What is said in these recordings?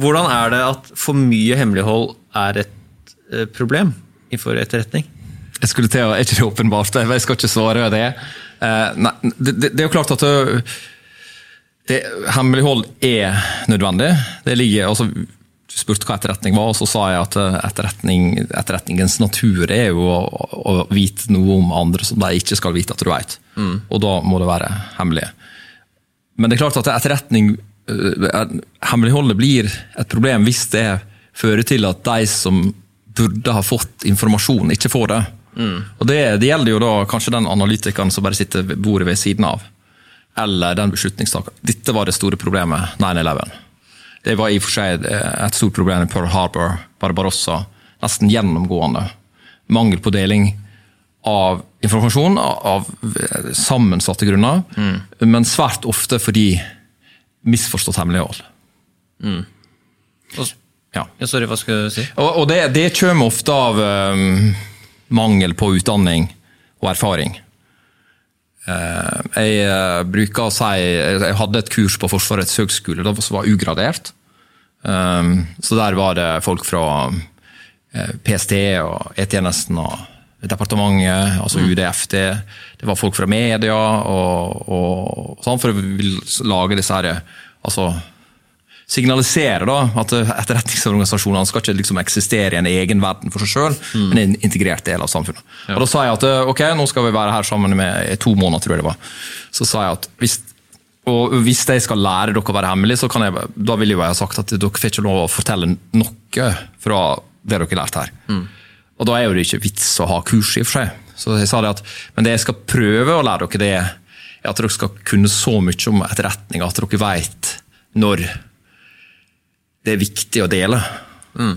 Hvordan er det at for mye hemmelighold er et eh, problem for etterretning? Jeg skulle til å, Er ikke det åpenbart? Jeg skal ikke svare det. Eh, nei, det, det, er jo klart at det, det, hemmelighold er nødvendig. Det ligger, altså, Du spurte hva etterretning var, og så sa jeg at etterretning, etterretningens natur er jo å, å, vite noe om andre som de ikke skal vite at du vet. Mm. Og da må det være hemmelig. Men det er klart at etterretning hemmeligholdet blir et problem hvis det fører til at de som burde ha fått informasjon, ikke får det. Mm. Og det, det, gjelder jo da kanskje den analytikeren som bare sitter ved bordet ved siden av. Eller den beslutningstakeren. Dette var det store problemet 9-11. Det var i og for seg et stort problem i Pearl Harbor, Barbarossa. Nesten gjennomgående. Mangel på deling av informasjon av sammensatte grunner, mm. men svært ofte fordi misforstått hemmelighold. Mm. Ja. ja. Sorry, hva skal du si? Og, og det, det, kommer ofte av um, mangel på utdanning og erfaring. Uh, jeg uh, bruker å si Jeg hadde et kurs på Forsvarets høgskole som var ugradert. Um, så der var det folk fra uh, eh, PST og E-tjenesten og departementet, altså mm. UDFD. Det, var folk fra media og, og sånn, for å lage disse her, altså signalisere da, at etterretningsorganisasjonene skal ikke liksom eksistere i en egen verden for seg sjøl, mm. men en integrert del av samfunnet. Ja. Og Da sa jeg at ok, nå skal vi være her sammen med i to måneder, tror jeg det var. Så sa jeg at hvis, hvis jeg skal lære dere å være hemmelige, så kan jeg, da vil jeg ha sagt at dere får ikke lov å fortelle noe fra det dere har lært her. Mm. Og da er jo det ikke vits å ha kurs, i og for seg. Så jeg sa det at, Men det jeg skal prøve å lære dere, det er at dere skal kunne så mye om etterretning at dere vet når det er viktig å dele. Mm.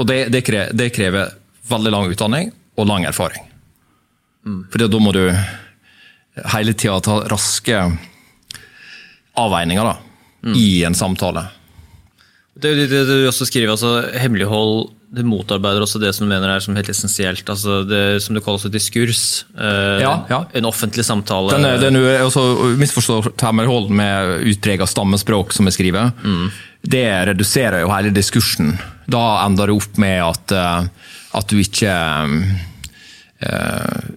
Og det, det, krever, det, krever, veldig lang utdanning og lang erfaring. Mm. For da må du hele tida ta raske avveininger da, mm. i en samtale. Det, det, det, du også skriver, altså Hemmelighold det motarbeider også det som du mener er som helt essensielt. altså det Som du kaller også diskurs. Eh, ja, ja. En offentlig samtale. Den, den også Misforstått hemmelighold med utprega stammespråk, som jeg skriver. Mm det reduserer jo hele diskursen. Da ender det opp med at, eh, at du ikke eh,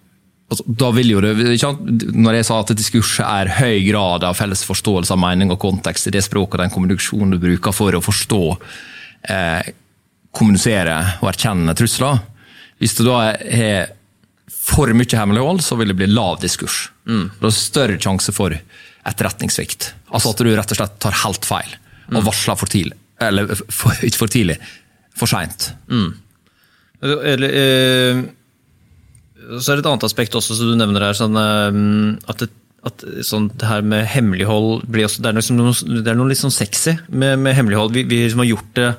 da vil jo det, Når jeg sa at diskurs er høy grad av felles forståelse av mening og kontekst i det språket og den kommunikasjonen du bruker for å forstå, eh, kommunisere og erkjenne trusler Hvis du da har for mye hemmelighold, så vil det bli lav diskurs. Mm. Det er større sjanse for etterretningssvikt. Altså at du rett og slett tar helt feil og varsler for tidlig. Eller for, ikke for tidlig, for seint. Mm. Eller, eh, så er det et annet aspekt også som du nevner her. Sånn, eh, at, det, at sånn, det her med hemmelighold blir også, det er, noe, det er noe litt sånn sexy med, med hemmelighold. Vi, vi som har gjort det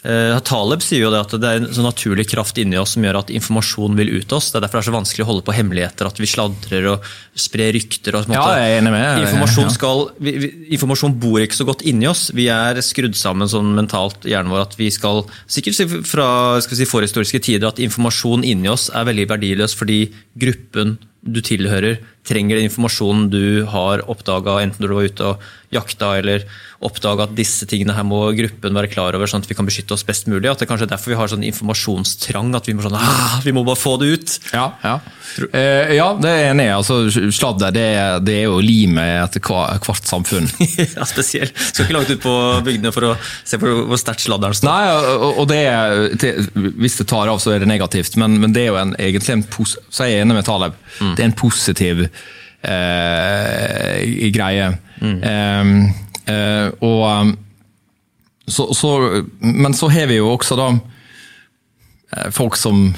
Taleb sier jo det at det er en sånn naturlig kraft inni oss som gjør at informasjon vil ut oss. Det er derfor det er så vanskelig å holde på hemmeligheter, at vi sladrer og sprer rykter. Og, ja, jeg er enig med. Informasjon, skal, vi, vi, informasjon, bor ikke så godt inni oss. Vi er skrudd sammen sånn mentalt i hjernen vår at vi skal Sikkert fra si, forhistoriske tider at informasjon inni oss er veldig verdiløs fordi gruppen du tilhører, trenger den informasjonen du har oppdaga, enten du var ute og jakta eller oppdaga at disse tingene her må gruppen være klar over, sånn at vi kan beskytte oss best mulig. At det er kanskje derfor vi har sånn informasjonstrang, at vi må, sånn, ah, vi må bare få det ut. Ja, ja. Eh, ja det er enig i. Altså, sladder det, det, er jo limet etter hvert samfunn. ja, spesielt. Skal ikke langt ut på bygdene for å se på hvor sterkt sladderen står. Nei, og, det, er, Hvis det tar av, så er det negativt, men, men det er jo en, egentlig en så er jeg enig med Taleb. Mm. Det er en positiv eh, greie. Mm. Eh, eh, og um, så, så, Men så har vi jo også da eh, folk som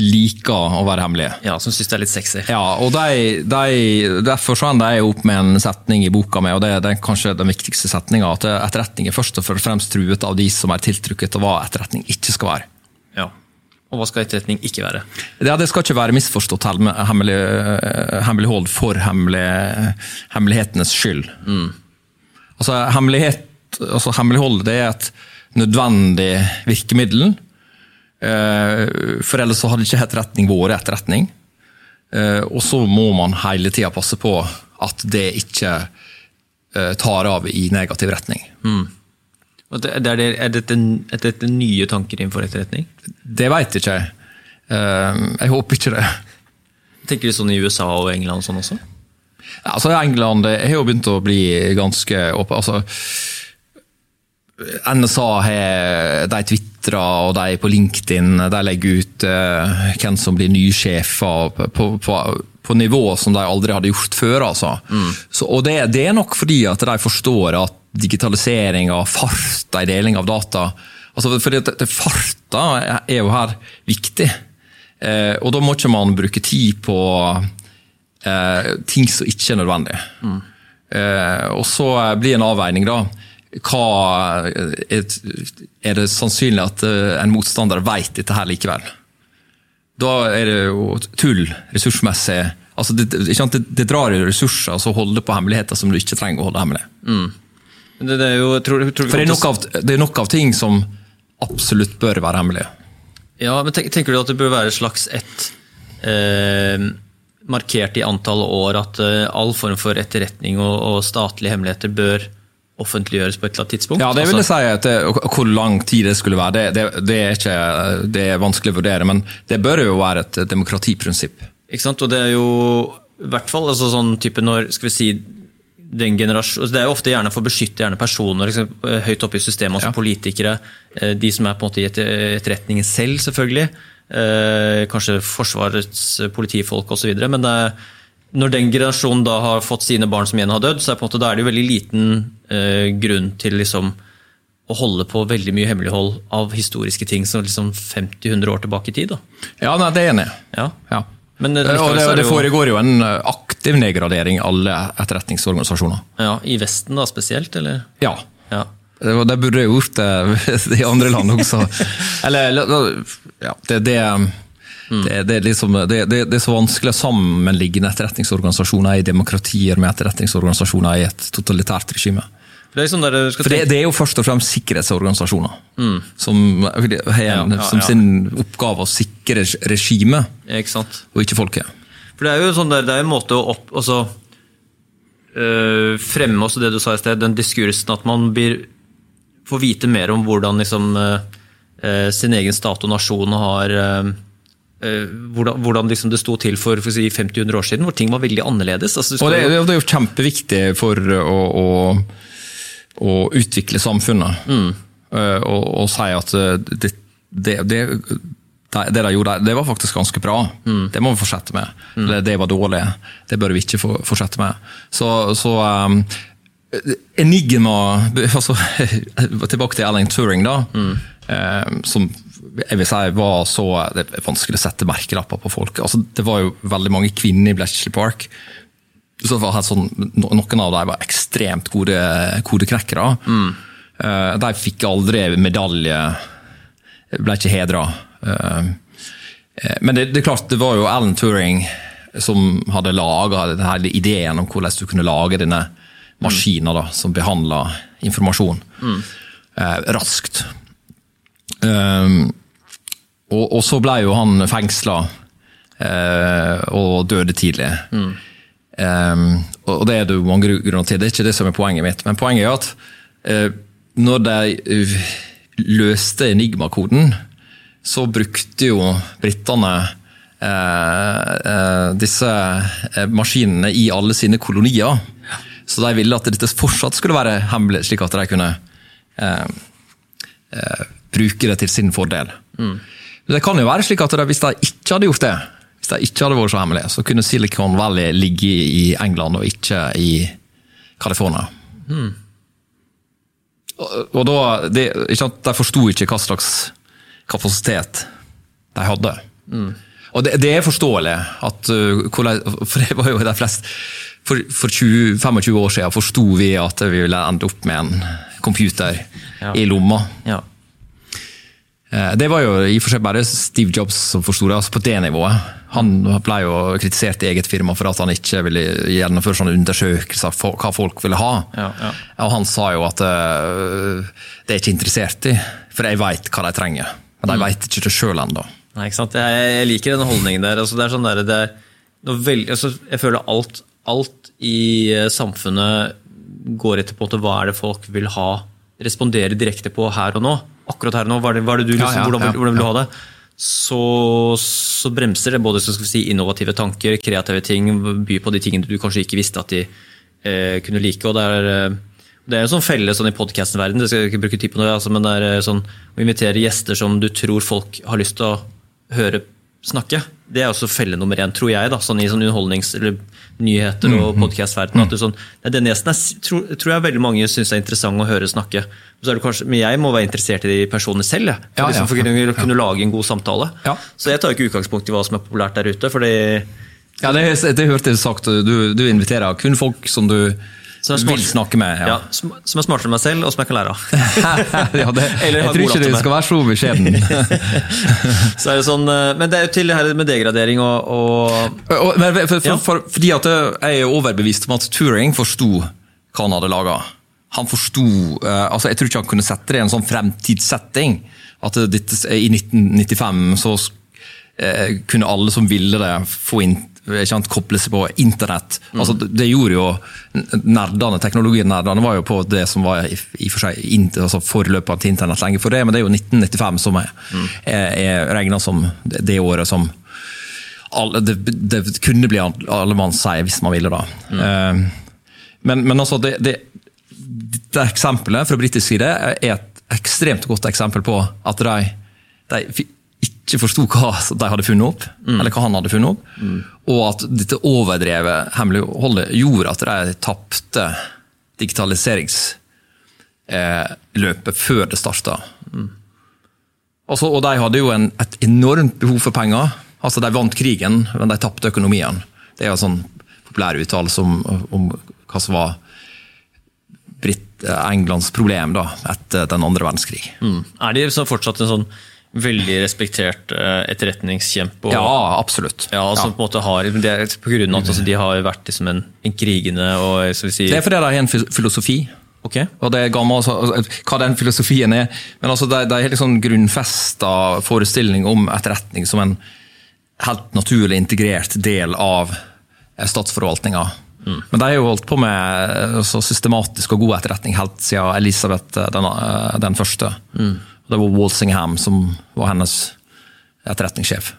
liker å være hemmelige. Ja, Som syns det er litt sexy. Ja, og de, de, Derfor så ender jeg opp med en setning i boka mi, og det, det er kanskje den viktigste setninga, at etterretning er først og fremst truet av de som er tiltrukket av hva etterretning ikke skal være. Ja. Og hva skal etterretning ikke være? Ja, Det skal ikke være misforstått hemmelig, eh, hemmelighold for hemmelig, hemmelighetenes skyld. Mm. Altså, hemmelighet, altså, Hemmelighold det er et nødvendig virkemiddel. Eh, for ellers så hadde ikke etterretning vært etterretning. Eh, og så må man hele tida passe på at det ikke tar av i negativ retning. Mm. Er, det, dette, er dette nye tanker innenfor etterretning? Det veit ikke jeg. Eh, Jeg håper ikke det. Tenker de sånn i USA og England og sånn også? Altså England har jo begynt å bli ganske åpen. Altså, NSA har de tvitra og de på LinkedIn de legger ut uh, hvem som blir nye sjefer på, på, på nivå som de aldri hadde gjort før. Altså. Så, og det, det er nok fordi at de forstår at digitalisering farta fart i deling av data altså fordi at det, Farta er jo her viktig. Eh, og da må ikke man bruke tid på eh, ting som ikke er nødvendig. Eh, og så blir en avveining, da. Hva er, er det sannsynlig at eh, en motstander vet dette her likevel? Da er det jo tull ressursmessig. Altså det, det, det drar jo ressurser altså å holde på hemmeligheter som du ikke trenger å holde hemmelig. Men Det, det er jo, tror, tror For det er, av, det er nok av ting som absolutt bør være hemmelige. Ja, men tenk, Tenker du at det bør være et slags ett eh, markert i antall år at eh, all form for etterretning og, og statlige hemmeligheter bør offentliggjøres på et eller annet tidspunkt? Ja, det vil jeg Altså, si at det, Hvor lang tid det skulle være, det, det, det, er ikke, det er vanskelig å vurdere. Men det bør jo være et demokratiprinsipp. Ikke sant? Og det er jo i hvert fall altså sånn type når skal vi si, den generasjon, altså Det er jo ofte gjerne for å beskytte gjerne personer liksom, høyt oppe i systemet, altså Ja. politikere. eh, De som er på en måte i etter- etterretningen selv, selvfølgelig. eh, Kanskje Forsvarets politifolk osv. Men er, når den generasjonen da har fått sine barn som igjen har dødd, så er, måte, er det jo veldig liten eh, grunn til liksom å holde på veldig mye hemmelighold av historiske ting som liksom 50-100 år tilbake i tid. Da. Ja, nei, det er jeg enig i. Ja. Ja. Men det, Og det, det foregår jo en eh, aktiv nedgradering i alle etterretningsorganisasjoner. Ja, I Vesten da spesielt, eller? Ja. Ja. Det, det burde jeg gjort det i andre land også. Eller ja, det, det, det, det, er liksom, det, det, det er så vanskelig å sammenligne etterretningsorganisasjoner i demokratier med etterretningsorganisasjoner i et totalitært regime. Det er liksom der For det, det er jo først og fremst sikkerhetsorganisasjoner som har Ja, ja, som sin oppgave å sikre regimet, og ikke folket. For det er jo sånn der, det er en måte å opp, også, øh, fremme også det du sa i sted, den diskursen at man blir, får vite mer om hvordan liksom, øh, øh, sin egen stat og nasjon har øh, øh, hvordan, hvordan liksom det sto til for, for si 50-100 år siden, hvor ting var veldig annerledes. Altså, Og det, det er jo kjempeviktig for å, å, å utvikle samfunnet. Eh, Og, og si at eh, det, det, det, det de gjorde det var faktisk ganske bra. Det må vi fortsette med. Mm. det var dårlig. Det bør vi ikke fortsette med. Så, så um, Enigma altså, Tilbake til Alan Turing, da. eh, som jeg vil si var så Det er vanskelig å sette merkelapper på folk. Altså, det var jo veldig mange kvinner i Bletchley Park. Så var det sånn, noen av dem var ekstremt gode kodeknekkere. Eh, de fikk aldri medalje, ble ikke hedra. Eh, eh, men det, det er klart, det var jo Alan Turing som hadde laga ideen om hvordan du kunne lage denne maskina da, som behandla informasjon eh, raskt. Um, og, og så ble jo han fengsla og døde tidlig. Um, og det er det mange grunner til, det er ikke det som er poenget mitt. Men poenget er at uh, når de eh, løste Enigma-koden, så brukte jo britene uh, disse maskinene i alle sine kolonier. Så de ville at dette fortsatt skulle være hemmelig, slik at de kunne bruke det til sin fordel. Men Det kan jo være slik at de, hvis de ikke hadde gjort det, hvis de ikke hadde vært så hemmelig, så kunne Silicon Valley ligge i England og ikke i California. Og, og da, de, ikke sant, De forsto ikke hva slags kapasitet de hadde. Og det, det er forståelig at uh, For det var jo de fleste For, for 20, 25 år siden forsto vi at vi ville ende opp med en computer Ja. i lomma. Ja. Eh, Det var jo i og for seg bare Steve Jobs som forsto det, altså på det nivået. Han ble jo kritisert i eget firma for at han ikke ville gjennomføre sånne undersøkelser av hva folk ville ha. Ja, ja. Og han sa jo at uh, det er ikke interessert i, for jeg veit hva de trenger. Men de Mm. veit ikke det sjøl ennå. Jeg, liker den holdningen der. Altså, det er sånn der det er veldig, altså, jeg føler alt, alt i eh, samfunnet går etter på en måte hva er det folk vil ha Respondere direkte på her og nå, akkurat her og nå, hva er det, hva er det du, liksom, Ja, hvordan, hvordan vil du ha det? Så, så bremser det både si, innovative tanker, kreative ting, by på de tingene du kanskje ikke visste at de eh, kunne like. og det er... Eh, det er en sånn felle sånn i podkasten-verden, det skal jeg ikke bruke tid på nå, altså, men det er eh, sånn å invitere gjester som du tror folk har lyst til å høre snakke. Det er også felle nummer én, tror jeg, da, sånn i sånn underholdnings- eller nyheter Mm, og podkast-verden. Sånn, er den gjesten tror, tror jeg veldig mange syns er interessant å høre snakke. Kanskje, men jeg må være interessert i de personene selv, jeg, for, Ja, ja, liksom, for å kunne, lage en god samtale. Ja. Så jeg tar ikke utgangspunkt i hva som er populært der ute. fordi Ja, det, det hørte jeg sagt. Du, du inviterer kun folk som du. Vil snakke med. ja. som, som er smartere enn meg selv, og som jeg kan lære av. ja, det, Eller jeg tror ikke det du skal være så beskjeden. Så er det sånn, eh, men det er jo til det her med degradering og, og Og- Men for, for, for, fordi at jeg er overbevist om at Turing forsto hva han hadde laga. Han forsto eh, altså Jeg tror ikke han kunne sette det i en sånn fremtidssetting. At det, dette, i 1995 så eh, kunne alle som ville det, få inn sant, koble seg på internett. Altså, det, det gjorde jo nerdene, Teknologinerdene var jo på det som var i, i for seg altså forløperen til internett lenge for det, men det er jo 1995 som er, er, er regna som det, det året som alle, det, det kunne bli allemannseie hvis man ville, da. Eh, men, men altså, det, det, dette eksempelet fra britisk side er et ekstremt godt eksempel på at de, de ikke forsto hva de hadde funnet opp, eller hva han hadde funnet opp, og at dette overdrevet hemmeligholdet gjorde at de tapte digitaliseringsløpet før det starta. Altså, og de hadde jo en, et enormt behov for penger. Altså, De vant krigen, men de tapte økonomien. Det er jo en sånn populær uttalelse om, om hva som var Britt, Englands problem da, etter den andre verdenskrig. mm, Er de så fortsatt en sånn veldig respektert eh, etterretningskjempe? Og, Ja, absolutt. Ja, som på en måte har, det er på grunn av at altså, de har vært liksom en, en krigende og vi si Det er fordi de har en filosofi. Ok. Og det er gammel, altså, altså, Hva den filosofien er. Men altså, det, det er har liksom grunnfesta forestilling om etterretning som en helt naturlig integrert del av statsforvaltninga. Mm. Men de har jo holdt på med eh, så systematisk og god etterretning helt siden Elisabeth eh, den, eh, den første. Det var Walsingham som var hennes etterretningssjef.